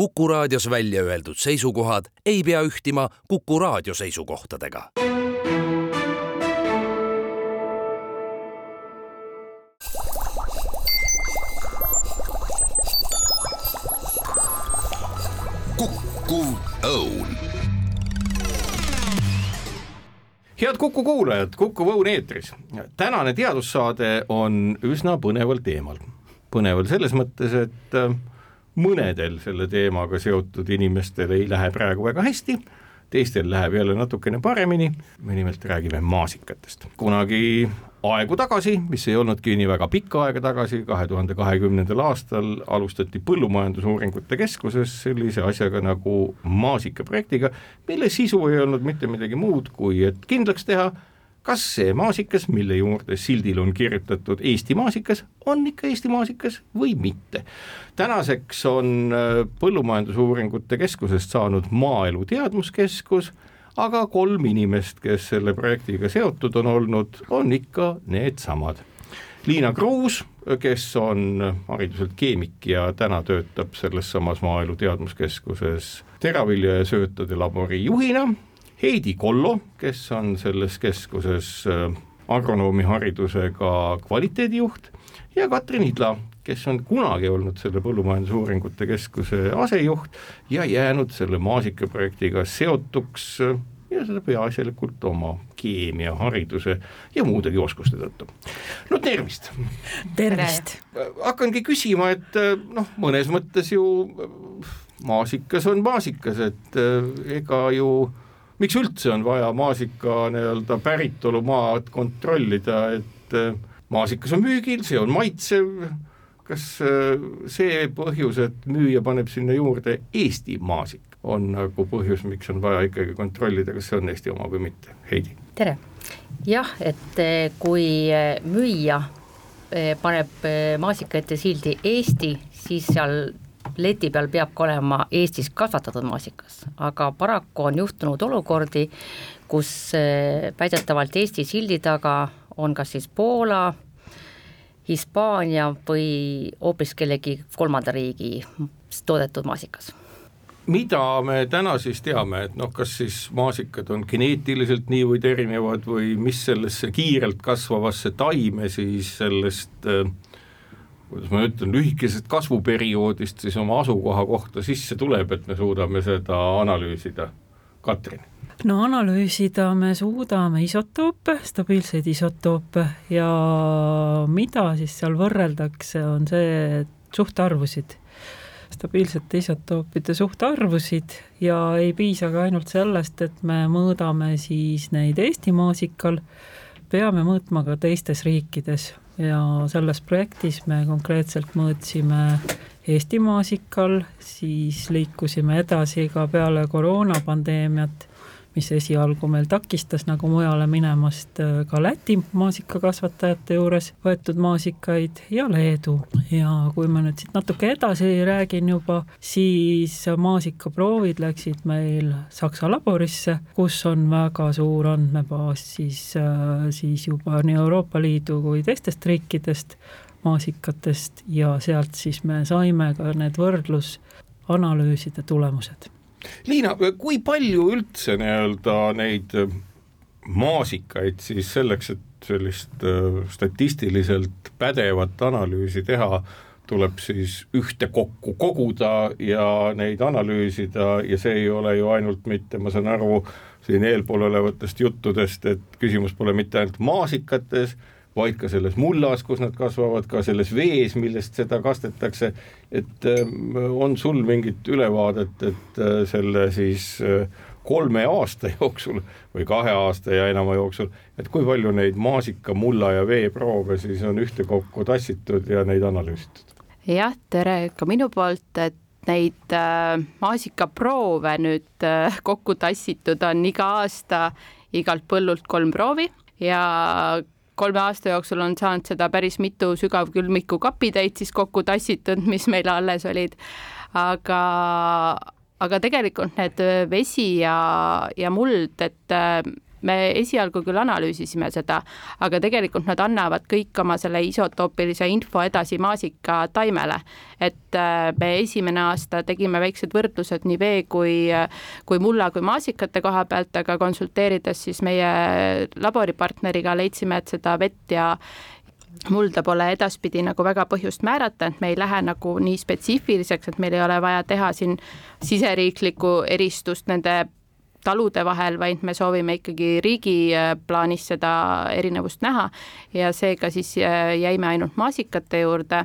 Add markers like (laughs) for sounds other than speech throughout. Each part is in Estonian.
Kuku raadios välja öeldud seisukohad ei pea ühtima Kuku raadio seisukohtadega. kukkuv õun head Kuku kuulajad, Kuku Õun eetris. tänane teadussaade on üsna põneval teemal. põneval selles mõttes, et äh, mõnedel selle teemaga seotud inimestel ei lähe praegu väga hästi, teistel läheb jälle natukene paremini, me nimelt räägime maasikatest. kunagi aegu tagasi, mis ei olnudki nii väga pikka aega tagasi, kahe tuhande kahekümnendal aastal alustati Põllumajandusuuringute Keskuses sellise asjaga nagu maasikaprojektiga, mille sisu ei olnud mitte midagi muud, kui et kindlaks teha, kas see maasikas, mille juurde sildil on kirjutatud Eesti maasikas, on ikka Eesti maasikas või mitte. tänaseks on äh, Põllumajandusuuringute Keskusest saanud Maaelu Teadmuskeskus aga kolm inimest, kes selle projektiga seotud on olnud, on ikka needsamad. Liina Kruus, kes on hariduselt keemik ja täna töötab selles samas Maaelu Teadmuskeskuses teravilja ja söötade labori juhina, Heidi Kollo, kes on selles keskuses äh, agronoomi haridusega kvaliteedijuht ja Katrin Idla, kes on kunagi olnud selle Põllumajandusuuringute Keskuse asejuht ja jäänud selle maasikaprojektiga seotuks ja seda peaasjalikult oma keemiahariduse ja muudegi oskuste tõttu. no tervist! tervist! hakkangi küsima, et noh, mõnes mõttes ju maasikas on maasikas, et ega ju miks üldse on vaja maasika nii-öelda päritolumaad kontrollida, et maasikas on müügil, see on maitsev. Kas äh, see põhjus, et müüja paneb sinna juurde Eesti maasik, on nagu põhjus, miks on vaja ikkagi kontrollida, kas see on Eesti oma või mitte, Heidi? tere, jah, et äh, kui äh, müüja paneb maasika ette sildi Eesti, siis seal leti peal peab ka olema Eestis kasvatatud maasikas, aga paraku on juhtunud olukordi, kus väidetavalt Eesti sildi taga on kas siis Poola, Hispaania või hoopis kellegi kolmanda riigi toodetud maasikas. Mida me täna siis teame, et noh, kas siis maasikad on geneetiliselt niivõrd erinevad või mis sellesse kiirelt kasvavasse taime siis sellest äh, kuidas ma ütlen, lühikesest kasvuperioodist siis oma asukoha kohta sisse tuleb, et me suudame seda analüüsida, Katrin? no analüüsida me suudame isotoope, stabiilseid isotoope ja mida siis seal võrreldakse, on see suhtarvusid, stabiilsete isotoopide suhtarvusid ja ei piisa ka ainult sellest, et me mõõdame siis neid Eesti maasikal, peame mõõtma ka teistes riikides ja selles projektis me konkreetselt mõõtsime Eesti maasikal, siis liikusime edasi ka peale koroonapandeemiat mis esialgu meil takistas nagu mujale minemast äh, ka Läti maasikakasvatajate juures võetud maasikaid ja Leedu. ja kui ma nüüd siit natuke edasi räägin juba, siis maasikaproovid läksid meil Saksa laborisse, kus on väga suur andmebaas siis, äh, siis juba nii Euroopa Liidu kui teistest riikidest maasikatest ja sealt siis me saime ka need võrdlusanalüüside tulemused Liina, kui palju üldse nii-öelda neid äh, maasikaid siis selleks, et sellist äh, statistiliselt pädevat analüüsi teha, tuleb siis ühtekokku koguda ja neid analüüsida ja see ei ole ju ainult mitte, ma saan aru, siin eelpool olevatest juttudest, et küsimus pole mitte ainult maasikates, vaid ka selles mullas, kus nad kasvavad, ka selles vees, millest seda kastetakse, et ähm, on sul mingit ülevaadet, et äh, selle siis äh, kolme aasta (laughs) jooksul või kahe aasta ja enama jooksul, et kui palju neid maasika, mulla ja veeproove siis on ühtekokku tassitud ja neid analüüsitud? jah, tere ka minu poolt, et neid äh, maasikaproove nüüd äh, kokku tassitud on iga aasta igalt põllult kolm proovi ja kolme aasta jooksul on saanud seda päris mitu sügavkülmiku kapitäit siis kokku tassitud, mis meil alles olid. aga, aga tegelikult need vesi ja, ja muld, et me esialgu küll analüüsisime seda, aga tegelikult nad annavad kõik oma selle isotoopilise info edasi maasikataimele. et äh, me esimene aasta tegime väiksed võrdlused nii vee kui, kui mulla kui maasikate koha pealt, aga konsulteerides siis meie laboripartneriga leidsime, et seda vett ja mulda pole edaspidi nagu väga põhjust määrata, et me ei lähe nagu nii spetsiifiliseks, et meil ei ole vaja teha siin siseriiklikku eristust nende talude vahel, vaid me soovime ikkagi riigi äh, plaanis seda erinevust näha ja seega siis äh, jäime ainult maasikate juurde.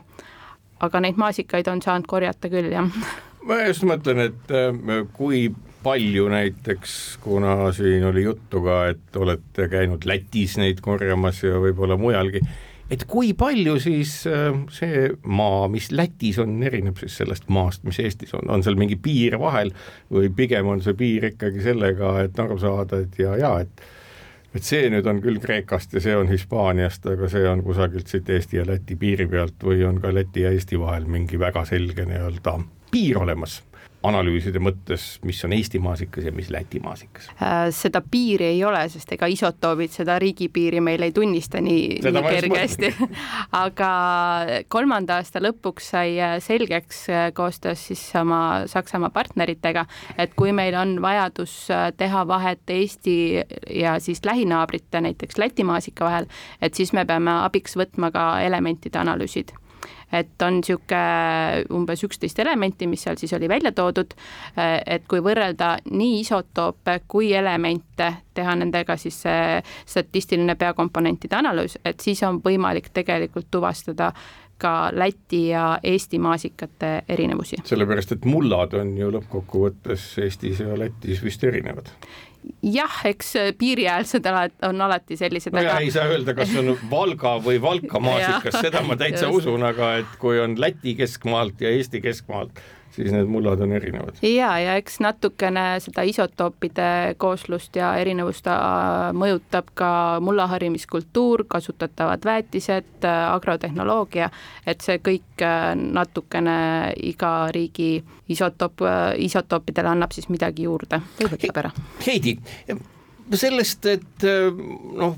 aga neid maasikaid on saanud korjata küll, jah. ma just mõtlen, et äh, kui palju näiteks, kuna siin oli juttu ka, et olete käinud Lätis neid korjamas ja võib-olla mujalgi et kui palju siis äh, see maa, mis Lätis on, erineb siis sellest maast, mis Eestis on, on seal mingi piir vahel või pigem on see piir ikkagi sellega, et aru saada, et ja, ja et et see nüüd on küll Kreekast ja see on Hispaaniast, aga see on kusagilt siit Eesti ja Läti piiri pealt või on ka Läti ja Eesti vahel mingi väga selge nii-öelda piir olemas analüüside mõttes, mis on Eesti maasikas ja mis Läti maasikas? Äh, seda piiri ei ole, sest ega isotoobid seda riigipiiri meil ei tunnista nii, nii kergesti. (laughs) aga kolmanda aasta lõpuks sai äh, selgeks äh, koostöös siis oma Saksamaa partneritega, et kui meil on vajadus teha vahet Eesti ja siis lähinaabrite, näiteks Läti maasika vahel, et siis me peame abiks võtma ka elementide analüüsid et on niisugune umbes üksteist elementi, mis seal siis oli välja toodud, et kui võrrelda nii isotoope kui elemente, teha nendega siis see statistiline peakomponentide analüüs, et siis on võimalik tegelikult tuvastada ka Läti ja Eesti maasikate erinevusi. sellepärast, et mullad on ju lõppkokkuvõttes Eestis ja Lätis vist erinevad jah, eks piiriäärsed on alati sellised. no aga... ei saa öelda, kas on Valga või Valka (laughs) maasikas seda ma täitsa usun, aga et kui on Läti keskmaalt ja Eesti keskmaalt, siis need mullad on erinevad. ja, ja eks natukene seda isotoopide kooslust ja erinevust äh, mõjutab ka mullaharimiskultuur, kasutatavad väetised, äh, agrotehnoloogia, et see kõik äh, natukene iga riigi isotoop, isotoopidele annab siis midagi juurde või võtab ära. Heidi, sellest, et noh,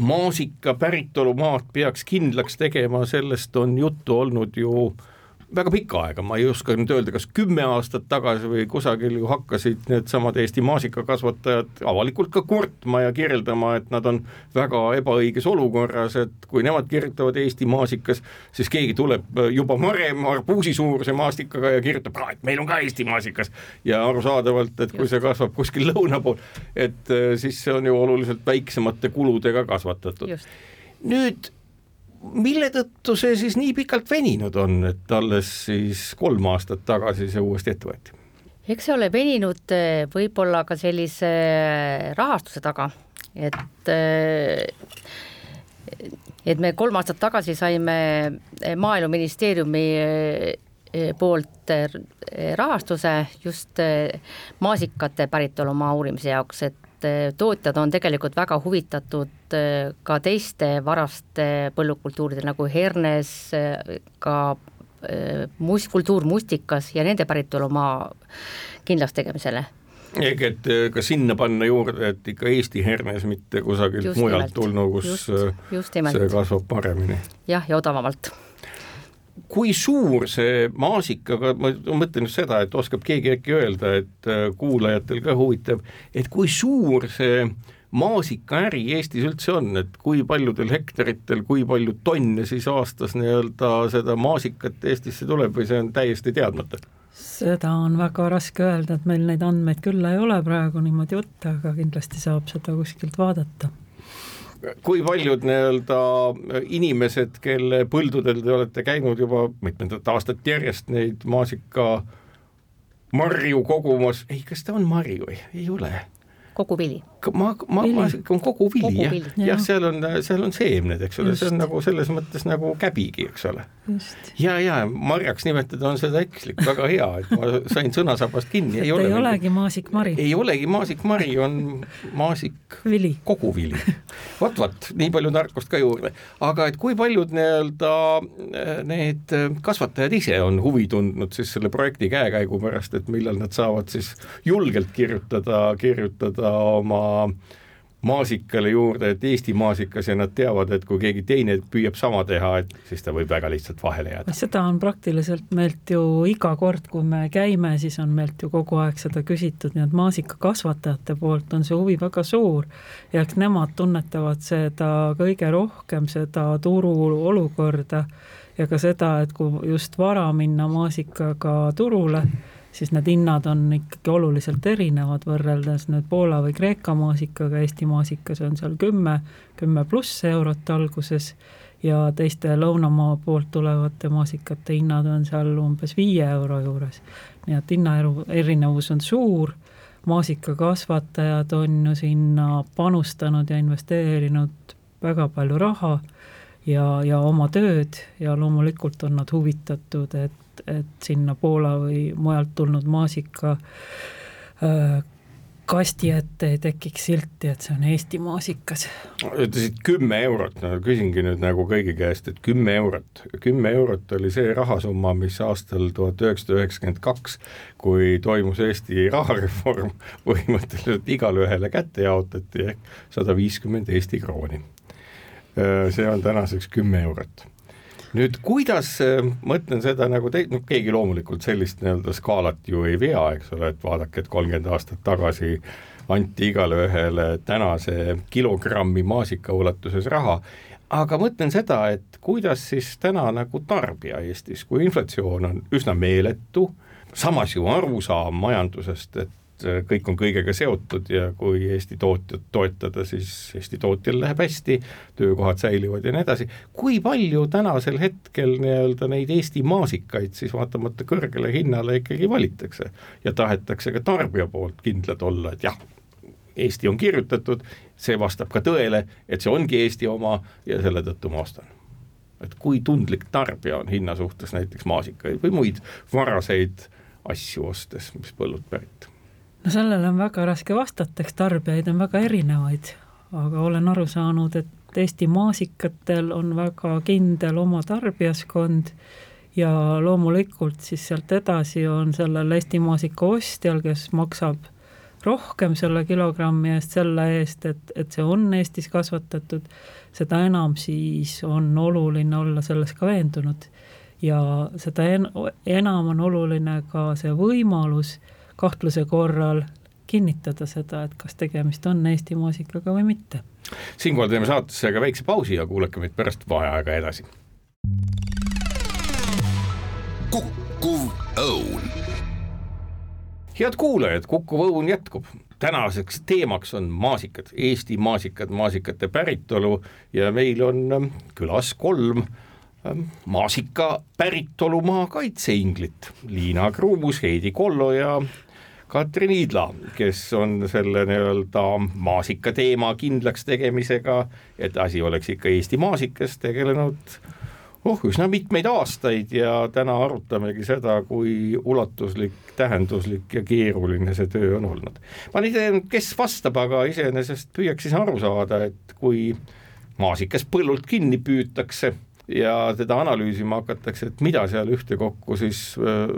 maasika päritolumaad peaks kindlaks tegema, sellest on juttu olnud ju äh, väga pikka aega, ma ei oska nüüd öelda, kas kümme aastat tagasi või kusagil ju hakkasid needsamad Eesti maasikakasvatajad avalikult ka kurtma ja kirjeldama, et nad on väga ebaõiges olukorras, et kui nemad kirjutavad Eesti maasikas, siis keegi tuleb juba varem arbuusi suuruse maastikaga ja kirjutab et meil on ka Eesti maasikas. ja arusaadavalt, et kui see kasvab kuskil lõuna pool, et eh, siis see on ju oluliselt väiksemate kuludega kasvatatud. nüüd mille tõttu see siis nii pikalt veninud on, et alles siis kolm aastat tagasi see uuesti ette võeti? eks see ole veninud eh, võib-olla ka sellise eh, rahastuse taga, et eh, et me kolm aastat tagasi saime Maaeluministeeriumi poolt rahastuse just maasikate päritolumaa uurimise jaoks, et et eh, tootjad on tegelikult väga huvitatud eh, ka teiste varaste põllukultuuride nagu hernes, eh, ka must, kultuur mustikas ja nende päritolumaa kindlaks tegemisele. Ehk et ka sinna panna juurde, et ikka Eesti hernes, mitte kusagilt just mujalt tulnu, kus just, just see kasvab paremini. jah, ja odavamalt kui suur see maasikaga, ma mõtlen just seda, et oskab keegi äkki öelda, et äh, kuulajatel ka huvitav, et kui suur see maasikaäri Eestis üldse on, et kui paljudel hektaritel, kui palju tonne siis aastas nii-öelda seda maasikat Eestisse tuleb või see on täiesti teadmata? seda on väga raske öelda, et meil neid andmeid küll ei ole praegu niimoodi võtta, aga kindlasti saab seda kuskilt vaadata kui paljud nii-öelda inimesed, kelle põldudel te olete käinud juba mitmendat aastat järjest neid maasika marju kogumas, ei, kas ta on marju, ei ole? Kogu vili ma, ma, ma, on kogu vili jah, jah, seal on, seal on seemned, eks ole, see on nagu selles mõttes nagu käbigi, eks ole. ja, ja marjaks nimetada on seda ekslik, väga hea, et ma sain sõnasabast kinni. ei, ole (laughs) ei olegi maasikmari. ei olegi maasikmari, on maasik vili. kogu vili. vot, vot, nii palju tarkust ka juurde, aga et kui paljud nii-öelda äh, need kasvatajad ise on huvi tundnud siis selle projekti käekäigu pärast, et millal nad saavad siis julgelt kirjutada, kirjutada oma maasikale juurde, et Eesti maasikas ja nad teavad, et kui keegi teine püüab sama teha, et siis ta võib väga lihtsalt vahele jääda. seda on praktiliselt meilt ju iga kord, kui me käime, siis on meilt ju kogu aeg seda küsitud, nii et maasikakasvatajate poolt on see huvi väga suur ja eks nemad tunnetavad seda kõige rohkem, seda turu olukorda ja ka seda, et kui just vara minna maasikaga turule, siis need hinnad on ikkagi oluliselt erinevad võrreldes nüüd Poola või Kreeka maasikaga, Eesti maasikas on seal kümme, kümme pluss eurot alguses ja teiste lõunamaa poolt tulevate maasikate hinnad on seal umbes viie euro juures. nii et hinnaeru, erinevus on suur, maasikakasvatajad on ju sinna panustanud ja investeerinud väga palju raha ja, ja oma tööd ja loomulikult on nad huvitatud, et et, et sinna Poola või mujalt tulnud maasika äh, kasti ette ei tekiks silti, et see on Eesti maasikas. ütlesid kümme eurot, no küsingi nüüd nagu kõigi käest, et kümme eurot, kümme eurot oli see rahasumma, mis aastal tuhat üheksasada üheksakümmend kaks, kui toimus Eesti rahareform, (laughs) põhimõtteliselt igale ühele kätte jaotati ehk sada viiskümmend Eesti krooni. Äh, see on tänaseks kümme eurot nüüd kuidas, äh, mõtlen seda nagu te-, noh keegi loomulikult sellist nii-öelda skaalat ju ei vea, eks ole, et vaadake, et kolmkümmend aastat tagasi anti igale ühele tänase kilogrammi maasika ulatuses raha, aga mõtlen seda, et kuidas siis täna nagu tarbija Eestis, kui inflatsioon on üsna meeletu, samas ju arusaam majandusest, et et kõik on kõigega seotud ja kui Eesti tootjat toetada, siis Eesti tootjal läheb hästi, töökohad säilivad ja nii edasi. kui palju tänasel hetkel nii-öelda neid Eesti maasikaid siis vaatamata kõrgele hinnale ikkagi valitakse? Ja tahetakse ka tarbija poolt kindlad olla, et jah, Eesti on kirjutatud, see vastab ka tõele, et see ongi Eesti oma ja selle tõttu ma ostan. Et kui tundlik tarbija on hinna suhtes näiteks maasikaid või muid varaseid asju ostes, mis põllult pärit no sellele on väga raske vastata, eks tarbijaid on väga erinevaid, aga olen aru saanud, et Eesti maasikatel on väga kindel oma tarbijaskond ja loomulikult siis sealt edasi on sellel Eesti maasika ostjal, kes maksab rohkem selle kilogrammi eest, selle eest, et, et see on Eestis kasvatatud, seda enam siis on oluline olla selles ka veendunud. ja seda en-, enam on oluline ka see võimalus kahtluse korral kinnitada seda, et kas tegemist on Eesti muusikaga või mitte. siinkohal teeme saatesse ka väikse pausi ja kuulake meid pärast vaheaega edasi. kukkuv õun. head kuulajad, Kukkuv õun jätkub tänaseks teemaks on maasikad, Eesti maasikad, maasikate päritolu ja meil on ähm, külas kolm maasika päritolumaa kaitseinglit, Liina Kruumus, Heidi Kollo ja Katrin Iidla, kes on selle nii-öelda maasika teema kindlaks tegemisega, et asi oleks ikka Eesti maasikas, tegelenud oh, üsna mitmeid aastaid ja täna arutamegi seda, kui ulatuslik, tähenduslik ja keeruline see töö on olnud. ma ei tea, kes vastab, aga iseenesest püüaks siis aru saada, et kui maasikas põllult kinni püütakse ja teda analüüsima hakatakse, et mida seal ühtekokku siis äh,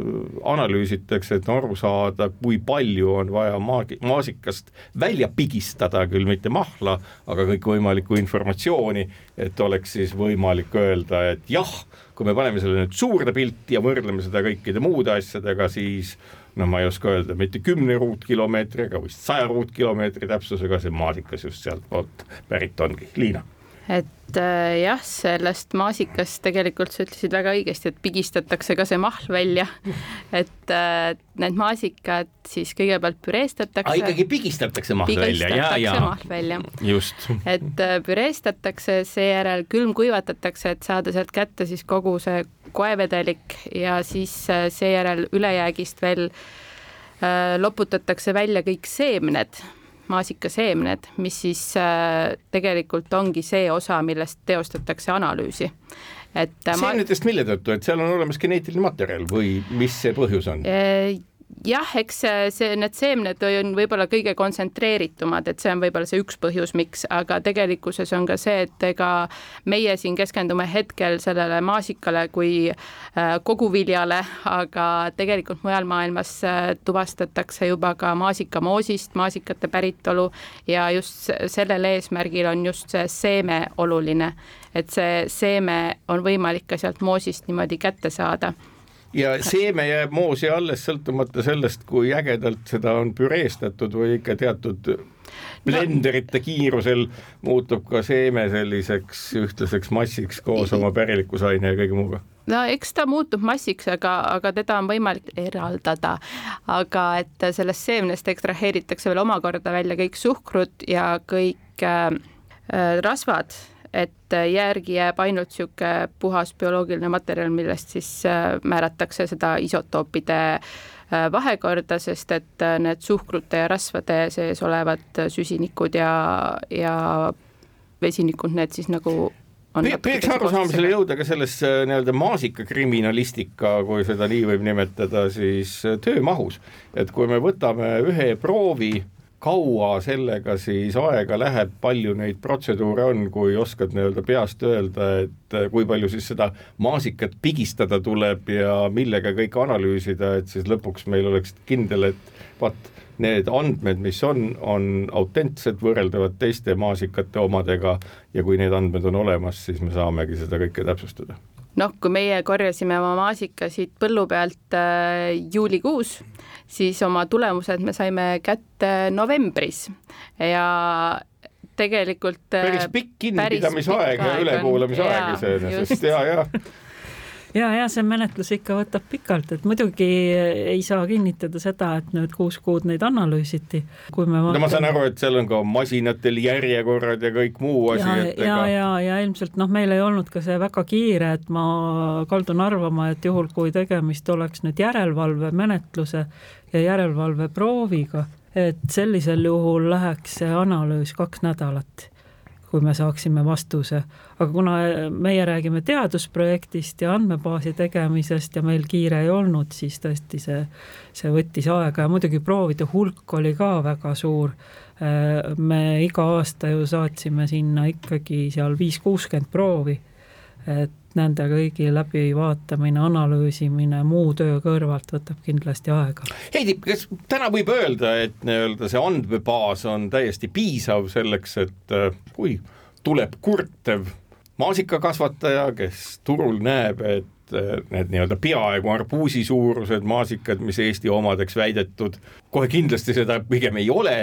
analüüsitakse, et aru saada, kui palju on vaja maagi-, maasikast välja pigistada, küll mitte mahla, aga kõikvõimalikku informatsiooni, et oleks siis võimalik öelda, et jah, kui me paneme selle nüüd suurde pilti ja võrdleme seda kõikide muude asjadega, siis no ma ei oska öelda, mitte kümne ruutkilomeetriga, vist saja ruutkilomeetri täpsusega see maasikas just sealtpoolt pärit ongi, Liina et äh, jah, sellest maasikast tegelikult sa ütlesid väga õigesti, et pigistatakse ka see mahl välja. (laughs) et äh, need maasikad siis kõigepealt püreestatakse. ikkagi pigistatakse mahl välja, ja, ja. mahl välja. just. et äh, püreestatakse, seejärel külmkuivatatakse, et saada sealt kätte siis kogu see koevedelik ja siis äh, seejärel ülejäägist veel äh, loputatakse välja kõik seemned maasikaseemned, mis siis äh, tegelikult ongi see osa, millest teostatakse analüüsi. et äh, seemnetest ma... mille tõttu, et seal on olemas geneetiline materjal või mis see põhjus on? Jah, eks see, see, need seemned on võib-olla kõige kontsentreeritumad, et see on võib-olla see üks põhjus, miks, aga tegelikkuses on ka see, et ega meie siin keskendume hetkel sellele maasikale kui äh, koguviljale, aga tegelikult mujal maailmas äh, tuvastatakse juba ka maasikamoosist maasikate päritolu ja just sellel eesmärgil on just see seeme oluline, et see seeme on võimalik ka sealt moosist niimoodi kätte saada ja seeme jääb moosi alles sõltumata sellest, kui ägedalt seda on püreestatud või ikka teatud blenderite kiirusel muutub ka seeme selliseks ühtlaseks massiks koos oma pärilikusaine ja kõige muuga no eks ta muutub massiks, aga, aga teda on võimalik eraldada. aga et sellest seemnest ekstraheeritakse veel omakorda välja kõik suhkrut ja kõik äh, rasvad et järgi jääb ainult niisugune puhas bioloogiline materjal, millest siis äh, määratakse seda isotoopide äh, vahekorda, sest et äh, need suhkrute ja rasvade sees olevad süsinikud ja, ja vesinikud, need siis nagu peaks arusaamisele jõuda ka selles nii-öelda maasikakriminalistika, kui seda nii võib nimetada, siis töömahus, et kui me võtame ühe proovi kaua sellega siis aega läheb, palju neid protseduure on, kui oskad nii-öelda peast öelda, et eh, kui palju siis seda maasikat pigistada tuleb ja millega kõike analüüsida, et siis lõpuks meil oleks kindel, et vaat need andmed, mis on, on autentsed, võrreldavad teiste maasikate omadega ja kui need andmed on olemas, siis me saamegi seda kõike täpsustada. noh, kui meie korjasime oma maasikasid põllu pealt äh, juulikuus, siis oma tulemused me saime kätte novembris. Ja tegelikult päris pikk kinnipidamisaeg ja ülekuulamisaeg iseenesest. ja, ja ja, ja see menetlus ikka võtab pikalt, et muidugi ei saa kinnitada seda, et nüüd kuus kuud neid analüüsiti. kui me vaatame... no ma saan aru, et seal on ka masinatel järjekorrad ja kõik muu asi. ja, ja, ja, ja, ja ilmselt noh, meil ei olnud ka see väga kiire, et ma kaldun arvama, et juhul, kui tegemist oleks nüüd järelevalvemenetluse ja järelevalveprooviga, et sellisel juhul läheks see analüüs kaks nädalat kui me saaksime vastuse. aga kuna meie räägime teadusprojektist ja andmebaasi tegemisest ja meil kiire ei olnud, siis tõesti see, see võttis aega ja muidugi proovide hulk oli ka väga suur. me iga aasta ju saatsime sinna ikkagi seal viis-kuuskümmend proovi, et nende kõigi läbivaatamine, analüüsimine, muu töö kõrvalt võtab kindlasti aega. Heidi, kas täna võib öelda, et nii-öelda see andmebaas on täiesti piisav selleks, et äh, kui tuleb kurtev maasikakasvataja, kes turul näeb, et äh, need nii-öelda peaaegu arbuusi suurused maasikad, mis Eesti omadeks väidetud, kohe kindlasti seda pigem ei ole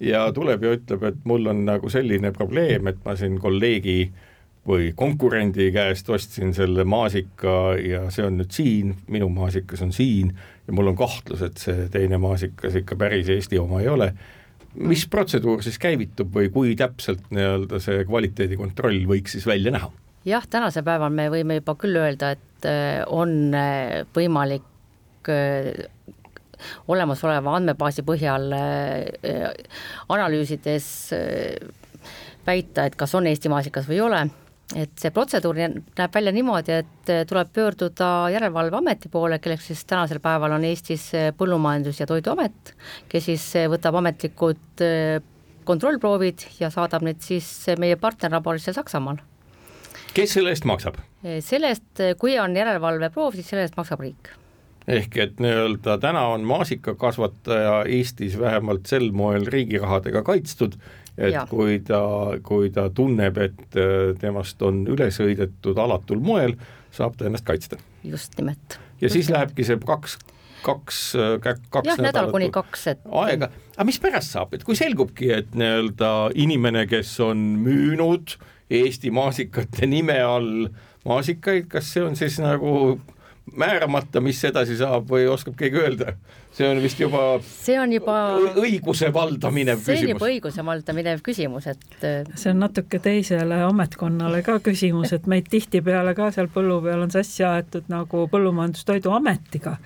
ja tuleb ja ütleb, et mul on nagu selline probleem, et ma siin kolleegi või konkurendi käest ostsin selle maasika ja see on nüüd siin, minu maasikas on siin ja mul on kahtlus, et see teine maasikas ikka päris Eesti oma ei ole. mis protseduur siis käivitub või kui täpselt nii-öelda see kvaliteedikontroll võiks siis välja näha? jah, tänasel päeval me võime juba küll öelda, et äh, on äh, võimalik äh, olemasoleva andmebaasi põhjal analüüsides väita, et kas on Eesti maasikas või ei ole et see protseduur näeb välja niimoodi, et eh, tuleb pöörduda Järelevalveameti poole, kelleks siis tänasel päeval on Eestis eh, Põllumajandus- ja Toiduamet, kes siis eh, võtab ametlikud kontrollproovid ja saadab need siis meie partnerlaborisse Saksamaal. kes selle eest maksab? selle eest, kui on järelevalveproov, siis selle eest maksab riik ehk et nii-öelda täna on maasikakasvataja Eestis vähemalt sel moel riigi rahadega kaitstud et ja. kui ta, kui ta tunneb, et äh, temast on üle sõidetud alatul moel, saab ta ennast kaitsta. just nimelt. ja just siis nimelt. lähebki see kaks kaks, äh, kaks jah, nädal kuni kaks, et aega, aga mis pärast saab, et kui selgubki, et nii-öelda inimene, kes on müünud Eesti maasikate nime all maasikaid, kas see on siis nagu määramata, mis edasi saab või oskab keegi öelda? see on vist juba see on juba õiguse valdaminev see küsimus. see on juba õiguse valdaminev küsimus, et äh, see on natuke teisele ametkonnale ka küsimus, et meid tihtipeale ka seal põllu peal on sassi aetud nagu Põllumajandus-Toiduametiga.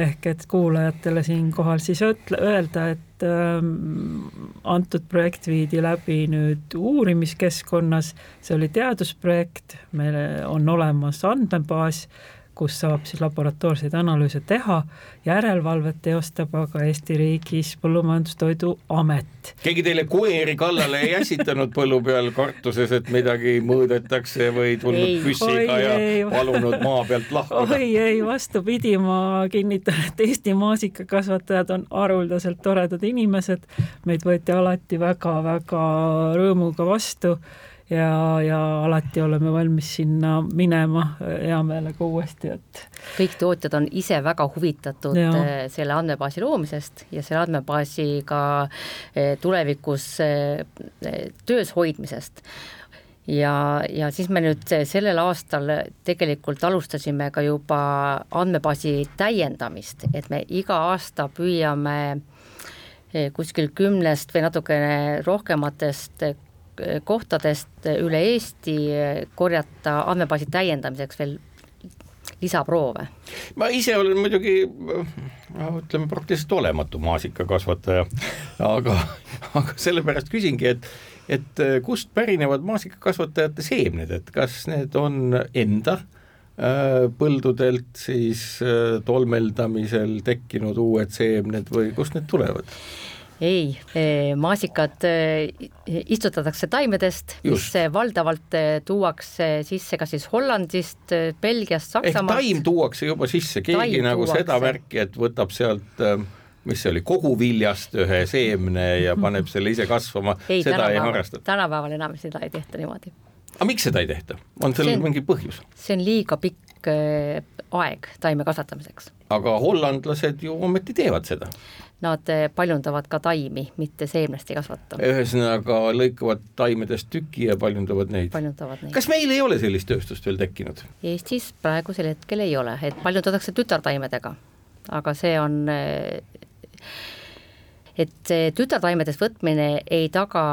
ehk et kuulajatele siinkohal siis öelda, et ähm, antud projekt viidi läbi nüüd uurimiskeskkonnas, see oli teadusprojekt, meil on olemas andmebaas kus saab siis laboratoorseid analüüse teha. järelevalvet teostab aga Eesti riigis Põllumajandus-Toidu Amet. keegi teile koeri kallale ei ässitanud põllu peal kartuses, et midagi mõõdetakse või tulnud püssiga ja ei. palunud maa pealt (laughs) lahkuda? oi ei, vastupidi, ma kinnitan, et Eesti maasikakasvatajad on haruldaselt toredad inimesed. meid võeti alati väga-väga rõõmuga vastu ja, ja alati oleme valmis sinna minema hea meelega uuesti, et. kõik tootjad on ise väga huvitatud ja. Eh, selle andmebaasi loomisest ja selle andmebaasi ka eh, tulevikus töös hoidmisest ja, ja siis me nüüd sellel aastal tegelikult alustasime ka juba andmebaasi täiendamist, et me iga aasta püüame kuskil kümnest või natukene rohkematest kohtadest üle Eesti korjata andmebaasi täiendamiseks veel lisaproove? ma ise olen muidugi no ütleme, praktiliselt olematu maasikakasvataja, aga, aga sellepärast küsingi, et et kust pärinevad maasikakasvatajate seemned, et kas need on enda äh, põldudelt siis äh, tolmeldamisel tekkinud uued seemned või kust need tulevad? Ei, eh, maasikad eh, istutatakse taimedest, mis valdavalt tuuakse sisse kas siis Hollandist, Belgiast, Saksamaalt. taim tuuakse juba sisse, keegi taim nagu tuuakse. seda märki, et võtab sealt mis see oli, koguviljast ühe seemne ja paneb selle ise kasvama, (laughs) seda ei harrastata? tänapäeval enam seda ei tehta niimoodi. aga miks seda ei tehta, on sellel mingi põhjus? see on liiga pikk aeg taime kasvatamiseks. aga hollandlased ju ometi teevad seda nad eh, paljundavad ka taimi, mitte seemnest ei kasvata. ühesõnaga lõikavad taimedest tüki ja paljundavad neid. paljundavad neid. kas meil ei ole sellist tööstust veel tekkinud? Eestis praegusel hetkel ei ole, et paljundatakse tütartaimedega, aga see on eh, et tütartaimedest võtmine ei taga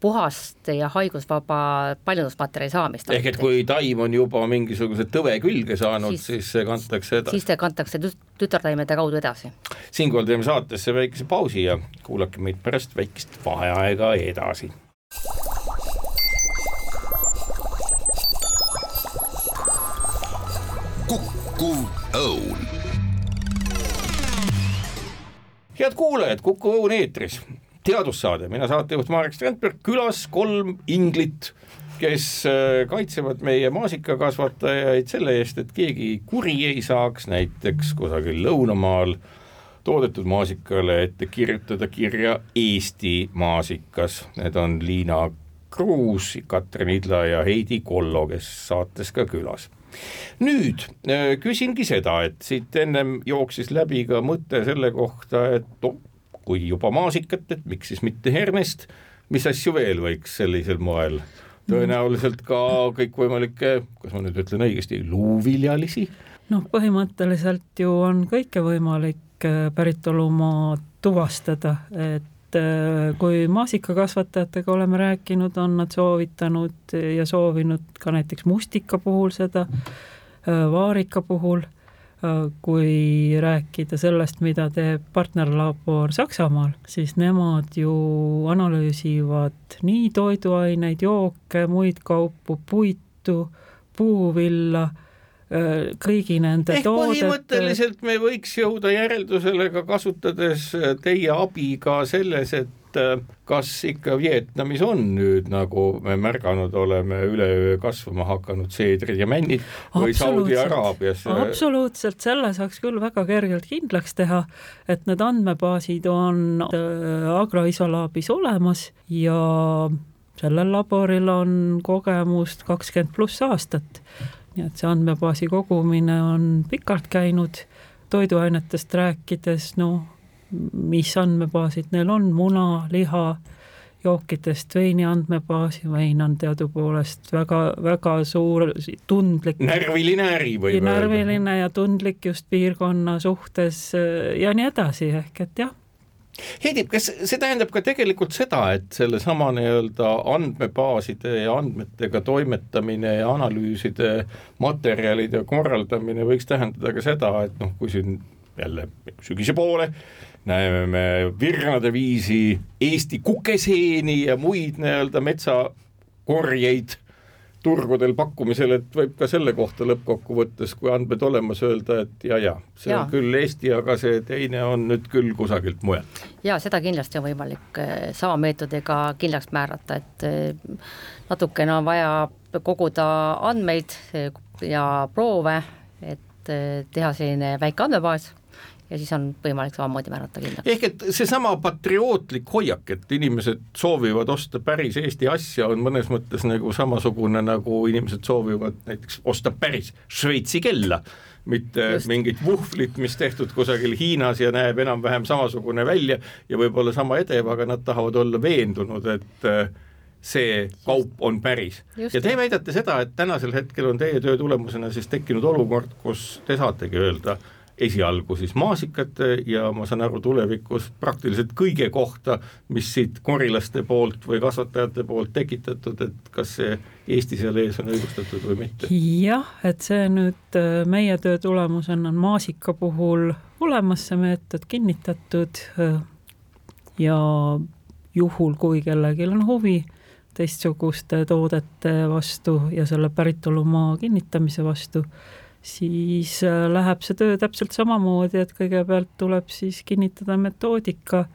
puhast ja haigusvaba paljundusmaterjali saamist. ehk et kui taim on juba mingisuguse tõve külge saanud, siis see kantakse edasi? siis see kantakse tütartaimede kaudu edasi. siinkohal teeme saatesse väikese pausi ja kuulake meid pärast väikest vaheaega edasi. kukkuv õun head kuulajad, Kuku Õun eetris teadussaade, mina saatejuht Marek Strandberg, külas kolm inglit, kes äh, kaitsevad meie maasikakasvatajaid selle eest, et keegi kuri ei saaks näiteks kusagil lõunamaal toodetud maasikale ette kirjutada kirja Eesti maasikas, need on Liina Kruus, Katrin Idla ja Heidi Kollo, kes saates ka külas. Nüüd äh, küsingi seda, et siit ennem jooksis läbi ka mõte selle kohta, et oh, kui juba maasikat, et miks siis mitte hernest, mis asju veel võiks sellisel moel, tõenäoliselt ka kõikvõimalikke, kas ma nüüd ütlen õigesti, luuviljalisi? noh, põhimõtteliselt ju on kõike võimalik äh, päritolumaa tuvastada, et äh, kui maasikakasvatajatega oleme rääkinud, on nad soovitanud ja soovinud ka näiteks mustika puhul seda, äh, vaarika puhul kui rääkida sellest, mida teeb partnerlabor Saksamaal, siis nemad ju analüüsivad nii toiduaineid, jooke, muid kaupu, puitu, puuvilla, kõigi nende ehk toodete. põhimõtteliselt me võiks jõuda järeldusele ka kasutades teie abi ka selles, et et äh, kas ikka Vietnamis on nüüd, nagu me märganud oleme, üleöö kasvama hakanud seedrid ja männid või Saudi Araabias? absoluutselt, selle saaks küll väga kergelt kindlaks teha, et need andmebaasid on äh, agroisolaabis olemas ja sellel laboril on kogemust kakskümmend pluss aastat. nii et see andmebaasi kogumine on pikalt käinud, toiduainetest rääkides, noh, mis andmebaasid neil on, muna, liha, jookidest veini andmebaasi, vein on teadupoolest väga, väga suur, tundlik. närviline äri võib öelda. närviline ja tundlik just piirkonna suhtes ja nii edasi, ehk et jah. Heidi, kas see tähendab ka tegelikult seda, et sellesama nii-öelda andmebaaside ja andmetega toimetamine ja analüüside materjalide korraldamine võiks tähendada ka seda, et noh, kui siin jälle sügise poole näeme me virnade viisi Eesti kukeseeni ja muid nii-öelda metsakorjeid, turgudel pakkumisel, et võib ka selle kohta lõppkokkuvõttes, kui andmed olemas, öelda, et ja, ja see ja. on küll Eesti, aga see teine on nüüd küll kusagilt mujalt. ja seda kindlasti on võimalik eh, sama meetodiga kindlaks määrata, et eh, natukene on vaja koguda andmeid eh, ja proove, et teha selline väike andmebaas ja siis on võimalik samamoodi määrata kindlaks. ehk et seesama patriootlik hoiak, et inimesed soovivad osta päris Eesti asja, on mõnes mõttes nagu samasugune, nagu inimesed soovivad näiteks osta päris Šveitsi kella, mitte Just. mingit vuhvlit, mis tehtud kusagil Hiinas ja näeb enam-vähem samasugune välja ja võib-olla sama edev, aga nad tahavad olla veendunud, et äh, see kaup on päris. ja te väidate seda, et tänasel hetkel on teie töö tulemusena siis tekkinud olukord, kus te saategi öelda, esialgu siis maasikate ja ma saan aru, tulevikus praktiliselt kõige kohta, mis siit korilaste poolt või kasvatajate poolt tekitatud, et kas see Eesti seal ees on õigustatud või mitte? jah, et see nüüd äh, meie töö tulemusena on maasika puhul olemas see meetod kinnitatud äh, ja juhul, kui kellelgi on huvi teistsuguste toodete vastu ja selle päritolumaa kinnitamise vastu, siis äh, läheb see töö täpselt samamoodi, et kõigepealt tuleb siis kinnitada metoodika,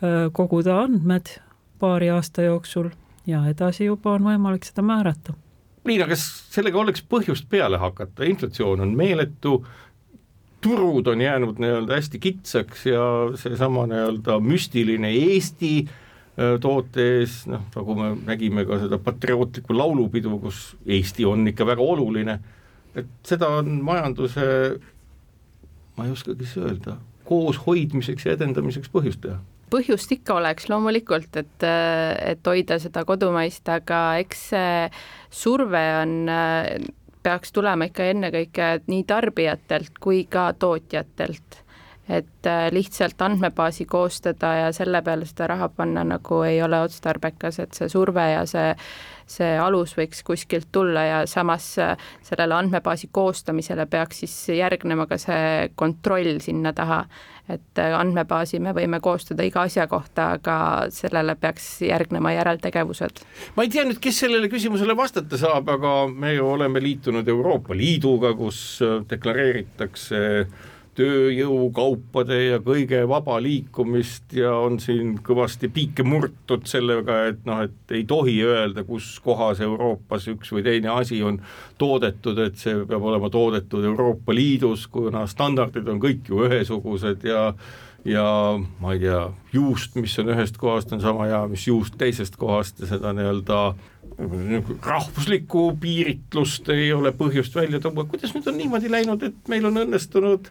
äh, koguda andmed paari aasta jooksul ja edasi juba on võimalik seda määrata. Liina, kas sellega oleks põhjust peale hakata, inflatsioon on meeletu, turud on jäänud nii-öelda hästi kitsaks ja seesama nii-öelda müstiline Eesti äh, toote ees, noh, nagu me nägime ka seda patriootlikku laulupidu, kus Eesti on ikka väga oluline et seda on majanduse, ma ei oskagi siis öelda, kooshoidmiseks ja edendamiseks põhjust teha põhjust ikka oleks loomulikult, et, et hoida seda kodumaist, aga eks see surve on, peaks tulema ikka ennekõike nii tarbijatelt kui ka tootjatelt. et lihtsalt andmebaasi koostada ja selle peale seda raha panna nagu ei ole otstarbekas, et see surve ja see see alus võiks kuskilt tulla ja samas äh, sellele andmebaasi koostamisele peaks siis järgnema ka see kontroll sinna taha, et äh, andmebaasi me võime koostada iga asja kohta, aga sellele peaks järgnema järeltegevused. ma ei tea nüüd, kes sellele küsimusele vastata saab, aga me ju oleme liitunud Euroopa Liiduga, kus äh, deklareeritakse tööjõu, kaupade ja kõige vaba liikumist ja on siin kõvasti piike murtud sellega, et noh, et ei tohi öelda, kus kohas Euroopas üks või teine asi on toodetud, et see peab olema toodetud Euroopa Liidus, kuna standardid on kõik ju ühesugused ja ja ma ei tea, juust, mis on ühest kohast, on sama hea, mis juust teisest kohast ja seda nii-öelda rahvuslikku piiritlust ei ole põhjust välja tuua, kuidas nüüd on niimoodi läinud, et meil on õnnestunud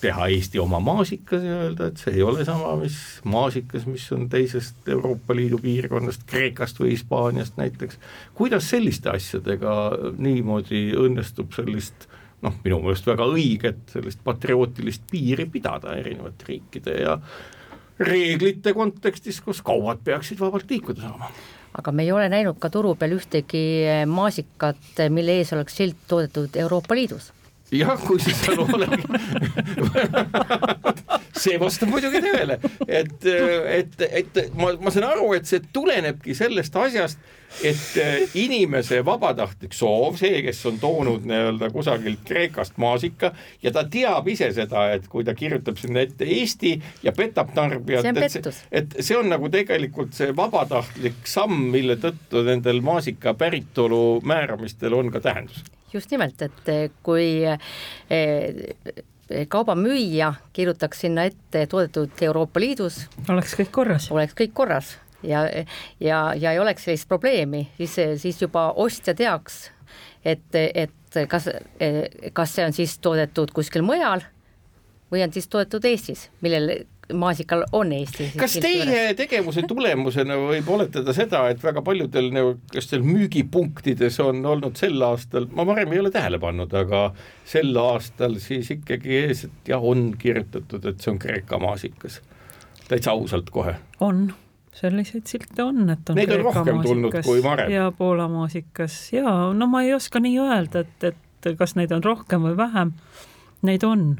teha Eesti oma maasikas ja öelda, et see ei ole sama, mis maasikas, mis on teisest Euroopa Liidu piirkonnast, Kreekast või Hispaaniast näiteks. kuidas selliste asjadega niimoodi õnnestub sellist noh, minu meelest väga õiget sellist patriootilist piiri pidada erinevate riikide ja reeglite kontekstis, kus kaubad peaksid vabalt liikuda saama aga me ei ole näinud ka turu peal ühtegi maasikat, mille ees oleks silt toodetud Euroopa Liidus jah, kui see seal olegi see vastab muidugi tõele, et, et, et ma, ma saan aru, et see tulenebki sellest asjast, et inimese vabatahtlik soov, see, kes on toonud nii-öelda kusagilt Kreekast maasika ja ta teab ise seda, et kui ta kirjutab sinna ette Eesti ja petab tarbijat, et, et see on nagu tegelikult see vabatahtlik samm, mille tõttu nendel maasika päritolu määramistel on ka tähendus just nimelt, et eh, kui eh, kaubamüüja kirjutaks sinna ette toodetud Euroopa Liidus. oleks kõik korras. oleks kõik korras ja, ja, ja ei oleks sellist probleemi, siis, siis juba ostja teaks, et, et kas, kas see on siis toodetud kuskil mujal või on siis toodetud Eestis, millel maasikal on Eesti. kas teie tegevuse tulemusena võib oletada seda, et väga paljudel niisugustel müügipunktides on olnud sel aastal, ma varem ei ole tähele pannud, aga sel aastal siis ikkagi ees, et jah, on kirjutatud, et see on Kreeka maasikas. täitsa ausalt kohe. on selliseid silte on, et on Neid on rohkem tulnud kui varem. ja Poola maasikas ja no ma ei oska nii öelda, et, et kas neid on rohkem või vähem. Neid on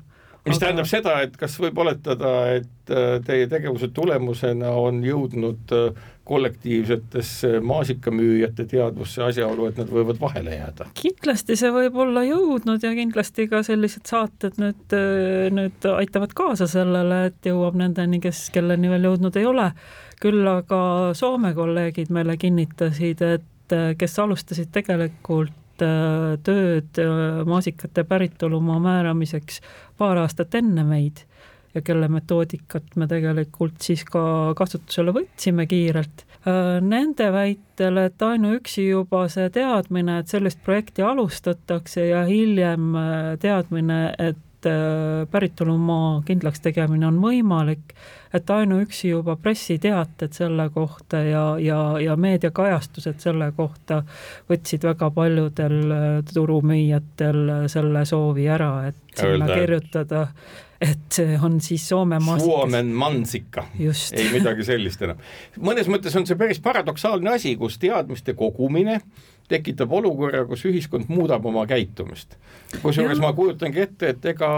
mis tähendab seda, et kas võib oletada, et äh, teie tegevuse tulemusena on jõudnud äh, kollektiivsetesse maasikamüüjate teadvusse asjaolu, et nad võivad vahele jääda? kindlasti see võib olla jõudnud ja kindlasti ka sellised saated nüüd, äh, nüüd aitavad kaasa sellele, et jõuab nendeni, kes, kelleni veel jõudnud ei ole. küll aga Soome kolleegid meile kinnitasid, et kes alustasid tegelikult tööd äh, maasikate päritolumaa määramiseks paar aastat enne meid ja kelle metoodikat me tegelikult siis ka kasutusele võtsime kiirelt. Äh, nende väitel, et ainuüksi juba see teadmine, et sellist projekti alustatakse ja hiljem teadmine, et päritolumaa kindlaks tegemine on võimalik, et ainuüksi juba pressiteated selle kohta ja, ja, ja meediakajastused selle kohta võtsid väga paljudel äh, turumüüjatel selle soovi ära, et sinna kirjutada, et see on siis Soome maasikas. Suomen mansikka, ei midagi sellist enam. mõnes mõttes on see päris paradoksaalne asi, kus teadmiste kogumine tekitab olukorra, kus ühiskond muudab oma käitumist. kusjuures ma kujutangi ette, et ega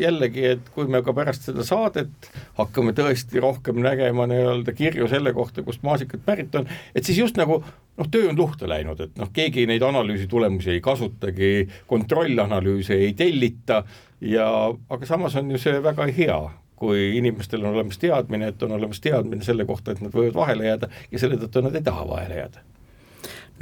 jällegi, et kui me ka pärast seda saadet hakkame tõesti rohkem nägema nii-öelda kirju selle kohta, kust maasikad pärit on, et siis just nagu noh, töö on luhta läinud, et noh, keegi neid analüüsi tulemusi ei kasutagi, kontrollanalüüse ei tellita ja aga samas on ju see väga hea, kui inimestel on olemas teadmine, et on olemas teadmine selle kohta, et nad võivad vahele jääda ja selle tõttu nad ei taha vahele jääda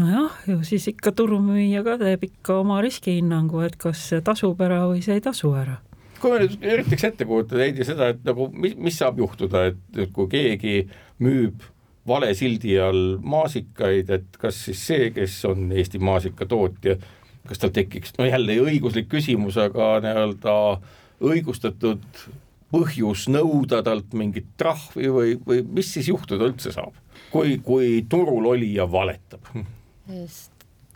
nojah, ju siis ikka turumüüja ka teeb ikka oma riskihinnangu, et kas see tasub ära või see ei tasu ära kui me nüüd üritaks ette kujutada Heidi seda, et nagu mis, mis saab juhtuda, et kui keegi müüb vale sildi all maasikaid, et kas siis see, kes on Eesti maasikatootja, kas tal tekiks, no jälle õiguslik küsimus, aga nii-öelda õigustatud põhjus nõuda talt mingit trahvi või, või mis siis juhtuda üldse saab, kui, kui turul olija valetab?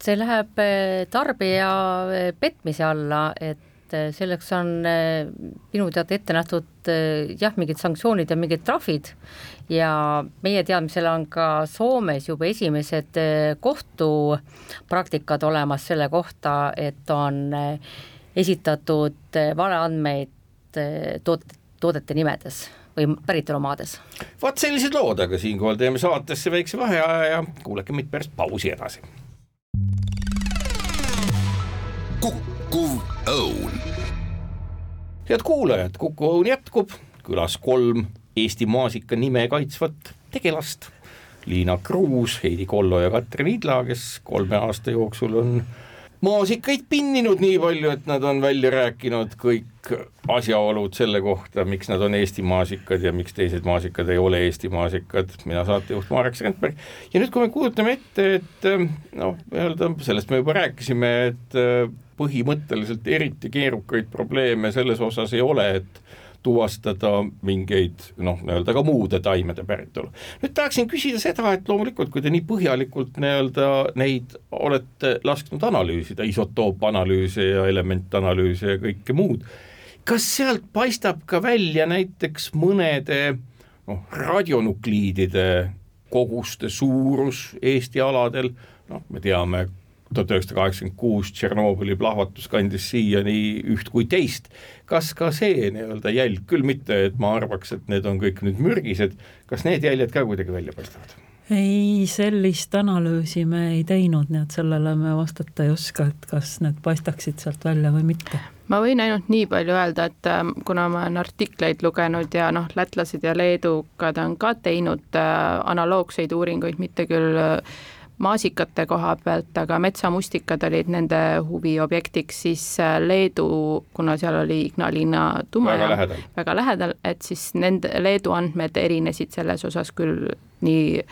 See läheb eh, tarbija eh, petmise alla, et eh, selleks on minu teada ette nähtud jah, mingid sanktsioonid ja mingid trahvid. Ja meie teadmisel on ka Soomes juba esimesed kohtupraktikad olemas selle kohta, et on esitatud valeandmeid toot-, toodete nimedes või päritolumaades. vot sellised lood, aga siinkohal teeme saatesse väikse vaheaja ja kuulake meid pärast pausi edasi. kukkuv õun. head kuulajad, Kuku Õun jätkub, külas kolm Eesti maasika nime kaitsvat tegelast. Liina Kruus, Heidi Kollo ja Katrin Idla, kes kolme aasta jooksul on maasikaid pinninud nii palju, et nad on välja rääkinud kõik asjaolud selle kohta, miks nad on Eesti maasikad ja miks teised maasikad ei ole Eesti maasikad, mina saatejuht Marek Strandberg. ja nüüd, kui me kujutame ette, et noh, nii-öelda sellest me juba rääkisime, et põhimõtteliselt eriti keerukaid probleeme selles osas ei ole, et tuvastada mingeid noh, nii-öelda ka muude taimede päritolu. nüüd tahaksin küsida seda, et loomulikult, kui te nii põhjalikult nii-öelda neid olete lasknud analüüsida, isotoopanalüüse ja elementanalüüse ja kõike muud, kas sealt paistab ka välja näiteks mõnede noh, radionukliidide koguste suurus Eesti aladel, noh, me teame, tuhat üheksasada kaheksakümmend kuus Tšernobõli plahvatus kandis siiani üht kui teist. kas ka see nii-öelda jälg, küll mitte, et ma arvaks, et need on kõik nüüd mürgised, kas need jäljed ka kuidagi välja paistavad? Ei, sellist analüüsi me ei teinud, nii et sellele me vastata ei oska, et kas need paistaksid sealt välja või mitte. ma võin ainult nii palju öelda, et ähm, kuna ma olen artikleid lugenud ja noh, lätlased ja leedukad on ka teinud äh, analoogseid uuringuid, mitte küll äh, maasikate koha pealt, aga metsamustikad olid nende huviobjektiks, siis äh, Leedu, kuna seal oli Ignalina tuumajaam väga lähedal, et siis nende Leedu andmed erinesid selles osas küll nii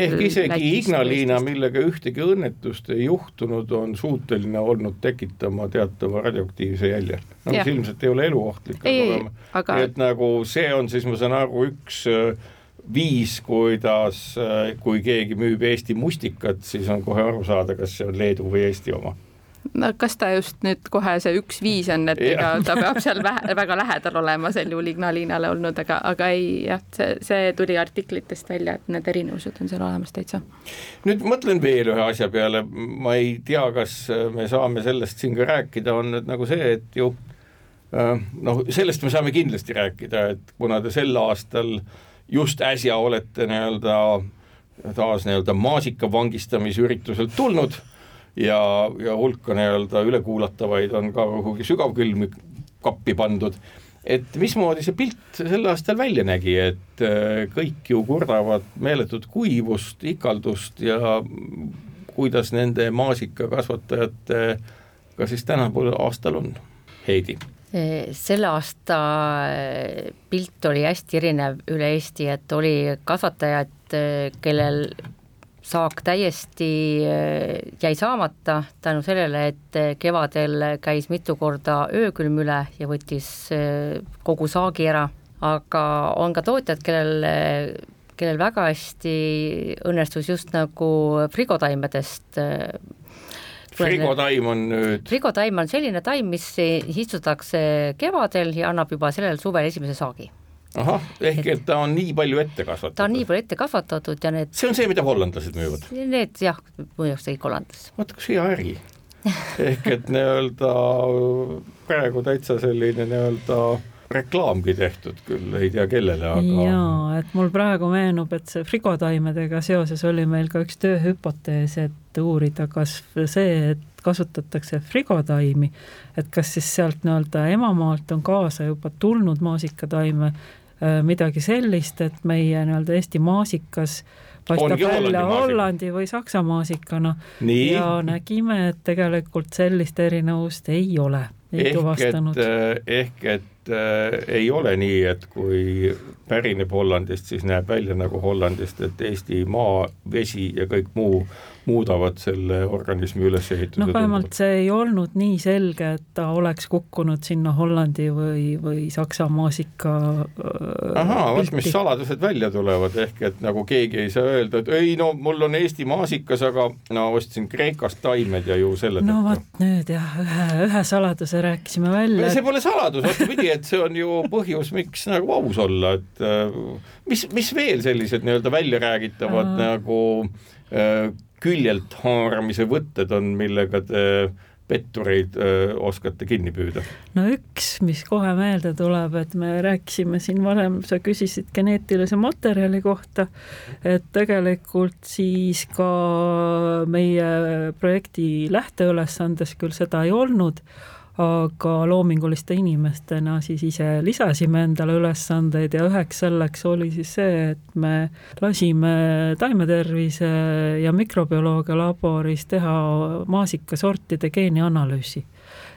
ehk isegi Ignalina, millega ühtegi õnnetust ei juhtunud, on suuteline olnud tekitama teatava radioaktiivse jälje. no mis ilmselt ei ole eluohtlik, aga, aga... et nagu see on siis, ma saan aru, üks äh, viis, kuidas, äh, kui keegi müüb Eesti mustikat, siis on kohe aru saada, kas see on Leedu või Eesti oma. No kas ta just nüüd kohe see üks viis on, et ega ta peab seal vähe, väga lähedal olema sel juhul Ignalinale olnud, aga, aga ei jah, see, see tuli artiklitest välja, et need erinevused on seal olemas täitsa. nüüd mõtlen veel ühe asja peale, ma ei tea, kas me saame sellest siin ka rääkida, on nüüd nagu see, et ju noh, sellest me saame kindlasti rääkida, et kuna te sel aastal just äsja olete nii-öelda taas nii-öelda maasika vangistamisürituselt tulnud ja, ja hulka nii-öelda ülekuulatavaid on ka kuhugi sügavkülmi kappi pandud, et mismoodi see pilt sel aastal välja nägi, et äh, kõik ju kurdavad meeletut kuivust, ikaldust ja kuidas nende maasikakasvatajatega siis tänapäeval aastal on, Heidi? Selle aasta pilt oli hästi erinev üle Eesti, et oli kasvatajaid, kellel saak täiesti jäi saamata tänu sellele, et kevadel käis mitu korda öökülm üle ja võttis kogu saagi ära, aga on ka tootjad, kellel kellel väga hästi õnnestus just nagu frigotaimedest frigotaim on nüüd? frigotaim on selline taim, mis istutakse kevadel ja annab juba sellel suvel esimese saagi. ahah, ehk et ta on nii palju ette kasvatatud? ta on nii palju ette kasvatatud ja need see on see, mida hollandlased müüvad? Need jah, müüakse kõik Hollandis. vaata, kus hea äri (laughs) ehk et nii-öelda praegu täitsa selline nii-öelda reklaamgi tehtud küll, ei tea kellele, aga jaa, et mul praegu meenub, et see frigotaimedega seoses oli meil ka üks tööhüpotees, et uurida, kas see, et kasutatakse frigotaimi, et kas siis sealt nii-öelda emamaalt on kaasa juba tulnud maasikataime äh, midagi sellist, et meie nii-öelda Eesti maasikas paistab välja Hollandi. Hollandi või Saksa maasikana. Nii. Ja nägime, et tegelikult sellist erinevust ei ole, ehk et, ehk et äh, ei ole nii, et kui pärineb Hollandist, siis näeb välja nagu Hollandist, et Eesti maa, vesi ja kõik muu muudavad selle organismi ülesehituse noh, vähemalt see ei olnud nii selge, et ta oleks kukkunud sinna Hollandi või, või Saksa maasika äh, ahaa, vot mis saladused välja tulevad, ehk et nagu keegi ei saa öelda, et ei no mul on Eesti maasikas, aga no ostsin Kreekast taimed ja ju selle no vot nüüd jah, ühe, ühe saladuse rääkisime välja. see pole saladus, vastupidi, et see on ju põhjus, miks nagu aus olla, et äh, mis, mis veel sellised nii-öelda väljaräägitavad Äh. nagu äh, küljelt haaramise võtted on, millega te pettureid öö, oskate kinni püüda? no üks, mis kohe meelde tuleb, et me rääkisime siin varem, sa küsisid geneetilise materjali kohta, et tegelikult siis ka meie projekti lähteülesandes küll seda ei olnud, aga loominguliste inimestena siis ise lisasime endale ülesandeid ja üheks selleks oli siis see, et me lasime taimetervise ja mikrobioloogia laboris teha maasikasortide geenianalüüsi.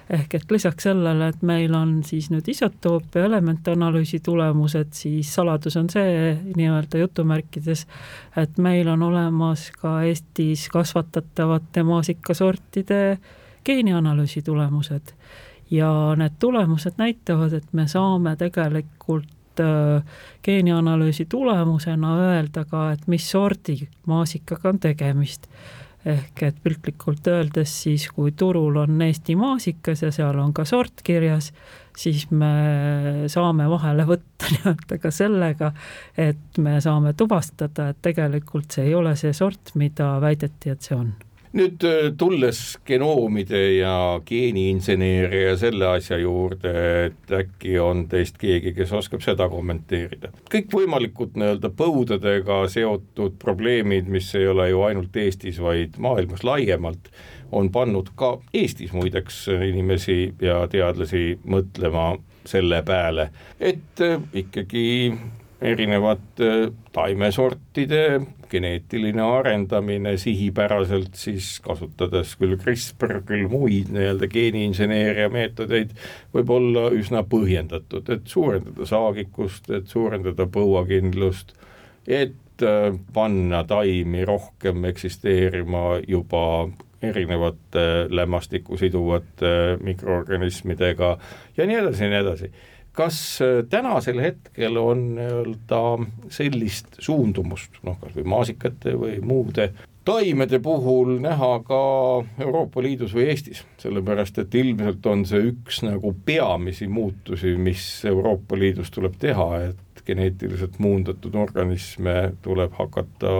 Ehk et lisaks sellele, et meil on siis nüüd isotoop ja elementanalüüsi tulemused, siis saladus on see nii-öelda jutumärkides, et meil on olemas ka Eestis kasvatatavate maasikasortide geenianalüüsi tulemused. ja need tulemused näitavad, et me saame tegelikult äh, geenianalüüsi tulemusena öelda ka, et mis sordi maasikaga on tegemist ehk et piltlikult öeldes siis, kui turul on Eesti maasikas ja seal on ka sort kirjas, siis me saame vahele võtta (laughs) nii-öelda ka sellega, et me saame tuvastada, et tegelikult see ei ole see sort, mida väideti, et see on nüüd öö, tulles genoomide ja geeniinseneeria ja selle asja juurde, et äkki on teist keegi, kes oskab seda kommenteerida. kõikvõimalikud nii-öelda põudadega seotud probleemid, mis ei ole ju ainult Eestis, vaid maailmas laiemalt, on pannud ka Eestis muideks inimesi ja teadlasi mõtlema selle peale, et öö, ikkagi erinevate taimesortide geneetiline arendamine sihipäraselt siis kasutades küll CRISPR, küll muid nii-öelda geeniinseneeria meetodeid, võib olla üsna põhjendatud, et suurendada saagikust, et suurendada põuakindlust, et äh, panna taimi rohkem eksisteerima juba erinevate lämmastikku siduvate mikroorganismidega ja nii edasi ja nii edasi kas äh, tänasel hetkel on nii-öelda sellist suundumust, noh, kas või maasikate või muude taimede puhul näha ka Euroopa Liidus või Eestis, sellepärast et ilmselt on see üks nagu peamisi muutusi, mis Euroopa Liidus tuleb teha, et geneetiliselt muundatud organisme tuleb hakata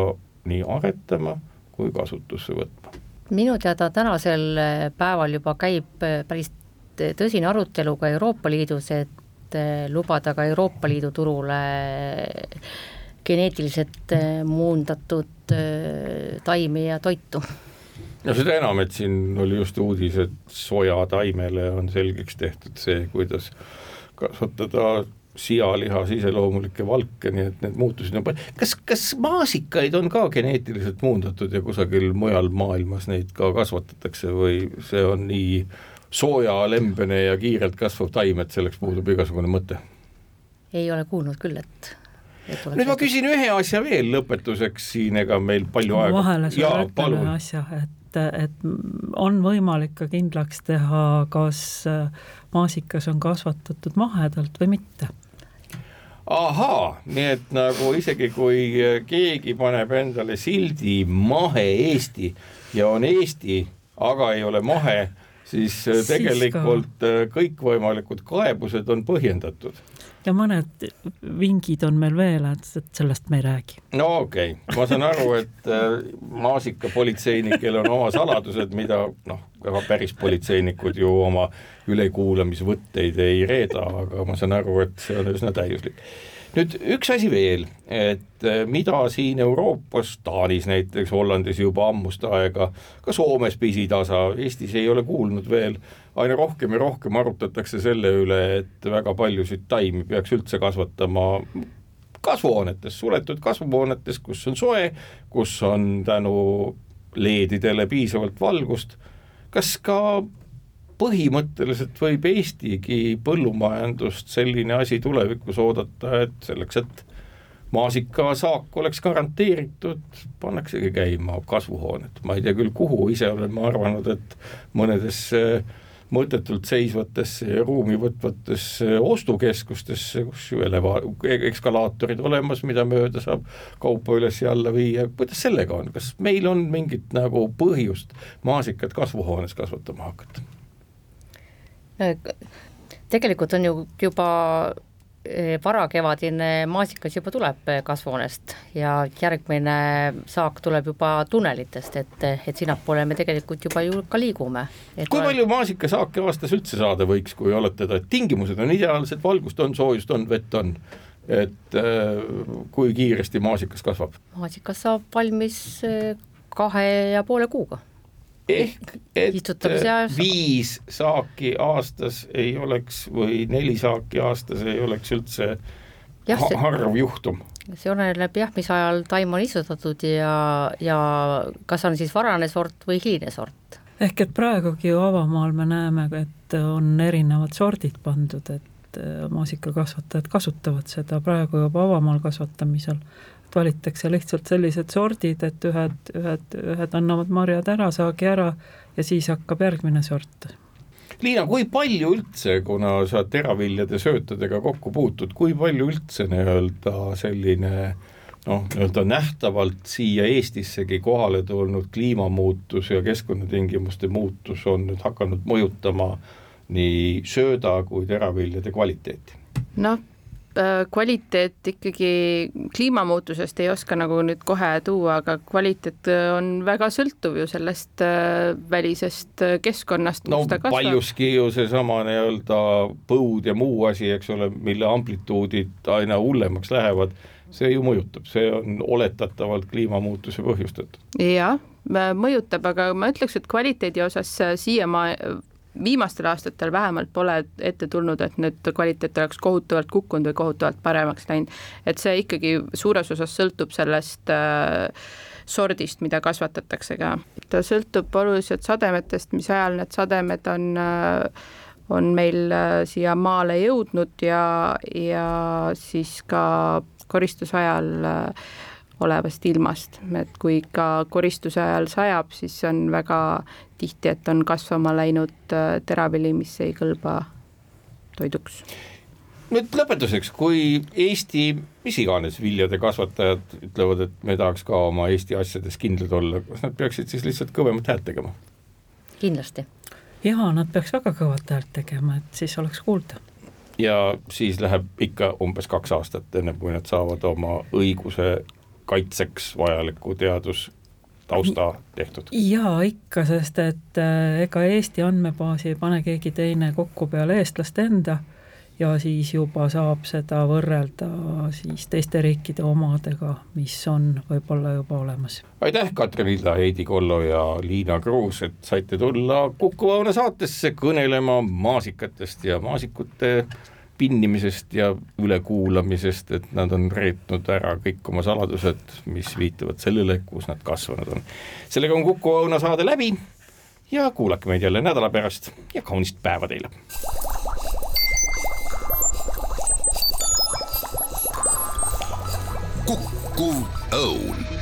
nii aretama kui kasutusse võtma. minu teada tänasel päeval juba käib päris tõsine arutelu ka Euroopa Liidus, et äh, lubada ka Euroopa Liidu turule geneetiliselt äh, muundatud taimi ja toitu. No seda enam, et siin oli just uudis, et sojataimele on selgeks tehtud see, kuidas kasvatada sialihas iseloomulikke valke, nii et need muutused on palju, kas, kas maasikaid on ka geneetiliselt muundatud ja kusagil mujal maailmas neid ka kasvatatakse või see on nii sooja, lembene ja kiirelt kasvav taim, et selleks puudub igasugune mõte? ei ole kuulnud küll, et nüüd ma küsin ühe asja veel lõpetuseks siin, ega meil palju aega. vahele sulle ütlen ühe asja, et, et on võimalik ka kindlaks teha, kas maasikas on kasvatatud mahedalt või mitte ahaa, nii et nagu isegi kui keegi paneb endale sildi mahe Eesti ja on Eesti, aga ei ole mahe, siis, siis tegelikult ka. kõikvõimalikud kaebused on põhjendatud ja mõned vingid on meil veel, et, sellest me ei räägi. no okei okay., ma saan aru, et äh, maasikapolitseinikel on oma saladused, mida noh, väga päris politseinikud ju oma ülekuulamisvõtteid ei reeda, aga ma saan aru, et see on üsna täiuslik nüüd üks asi veel, et äh, mida siin Euroopas, Taanis näiteks, Hollandis juba ammust aega, ka Soomes pisitasa, Eestis ei ole kuulnud veel, aina rohkem ja rohkem arutatakse selle üle, et väga paljusid taimi peaks üldse kasvatama kasvuhoonetes, suletud kasvuhoonetes, kus on soe, kus on tänu LED-idele piisavalt valgust, kas ka põhimõtteliselt võib Eestigi põllumajandust selline asi tulevikus oodata, et selleks, et maasikasaak oleks garanteeritud, pannaksegi käima kasvuhooned, ma ei tea küll, kuhu, ise olen ma arvanud, et mõnedesse mõttetult seisvatesse ja ruumi võtvatesse ostukeskustesse, kus ju eleva-, ekskalaatorid olemas, mida mööda saab kaupa üles ja alla viia, kuidas sellega on, kas meil on mingit nagu põhjust maasikat kasvuhoones kasvatama hakata? Tegelikult on ju juba eh, varakevadine maasikas juba tuleb eh, kasvuhoonest ja järgmine saak tuleb juba tunnelitest, et, et sinnapoole me tegelikult juba ju ka liigume. kui olen... palju maasikasaake aastas üldse saada võiks, kui olete ta, et tingimused on ideaalsed, valgust on, soojust on, vett on, et äh, kui kiiresti maasikas kasvab? maasikas saab valmis kahe ja poole kuuga ehk et viis saaki aastas ei oleks või neli saaki aastas ei oleks üldse jah, see, harv juhtum. see oleneb jah, mis ajal taim on istutatud ja, ja kas on siis varane sort või hiline sort. ehk et praegugi ju avamaal me näeme, et on erinevad sordid pandud, et maasikakasvatajad kasutavad seda praegu juba avamaal kasvatamisel valitakse lihtsalt sellised sordid, et ühed, ühed, ühed annavad marjad ära, saagi ära ja siis hakkab järgmine sort. Liina, kui palju üldse, kuna sa teraviljade söötadega kokku puutud, kui palju üldse nii-öelda selline noh, nii-öelda nähtavalt siia Eestissegi kohale tulnud kliimamuutus ja keskkonnatingimuste muutus on nüüd hakanud mõjutama nii sööda kui teraviljade kvaliteeti? noh kvaliteet ikkagi kliimamuutusest ei oska nagu nüüd kohe tuua, aga kvaliteet äh, on väga sõltuv ju sellest äh, välisest keskkonnast. no paljuski ju seesama nii-öelda põud ja muu asi, eks ole, mille amplituudid aina hullemaks lähevad, see ju mõjutab, see on oletatavalt kliimamuutuse põhjustatud. jah, mõjutab, aga ma ütleks, et kvaliteedi osas siiamaani viimastel aastatel vähemalt pole ette tulnud, et nüüd kvaliteet oleks kohutavalt kukkunud või kohutavalt paremaks läinud. et see ikkagi suures osas sõltub sellest äh, sordist, mida kasvatatakse ka. ta sõltub oluliselt sademetest, mis ajal need sademed on äh, on meil äh, siia maale jõudnud ja, ja siis ka koristusajal äh, olevast ilmast, et kui ka koristuse ajal sajab, siis on väga tihti, et on kasvama läinud äh, teravili, mis ei kõlba toiduks. nüüd lõpetuseks, kui Eesti mis iganes viljade kasvatajad ütlevad, et me tahaks ka oma Eesti asjades kindlad olla, kas nad peaksid siis lihtsalt kõvemat häält tegema? kindlasti. jaa, nad peaks väga kõvat häält tegema, et siis oleks kuulda ja siis läheb ikka umbes kaks aastat, enne kui nad saavad oma õiguse kaitseks vajaliku teadus tausta tehtud? jaa, ikka, sest et äh, ega Eesti andmebaasi ei pane keegi teine kokku peale eestlaste enda ja siis juba saab seda võrrelda siis teiste riikide omadega, mis on võib-olla juba olemas. aitäh, Katrin Ilda, Heidi Kollo ja Liina Kruus, et saite tulla Kuku Õuna saatesse kõnelema maasikatest ja maasikute pinnimisest ja ülekuulamisest, et nad on reetnud ära kõik oma saladused, mis viitavad sellele, kus nad kasvanud on. sellega on Kuku Õuna saade läbi ja kuulake meid jälle nädala pärast ja kaunist päeva teile. Kukkuv Õun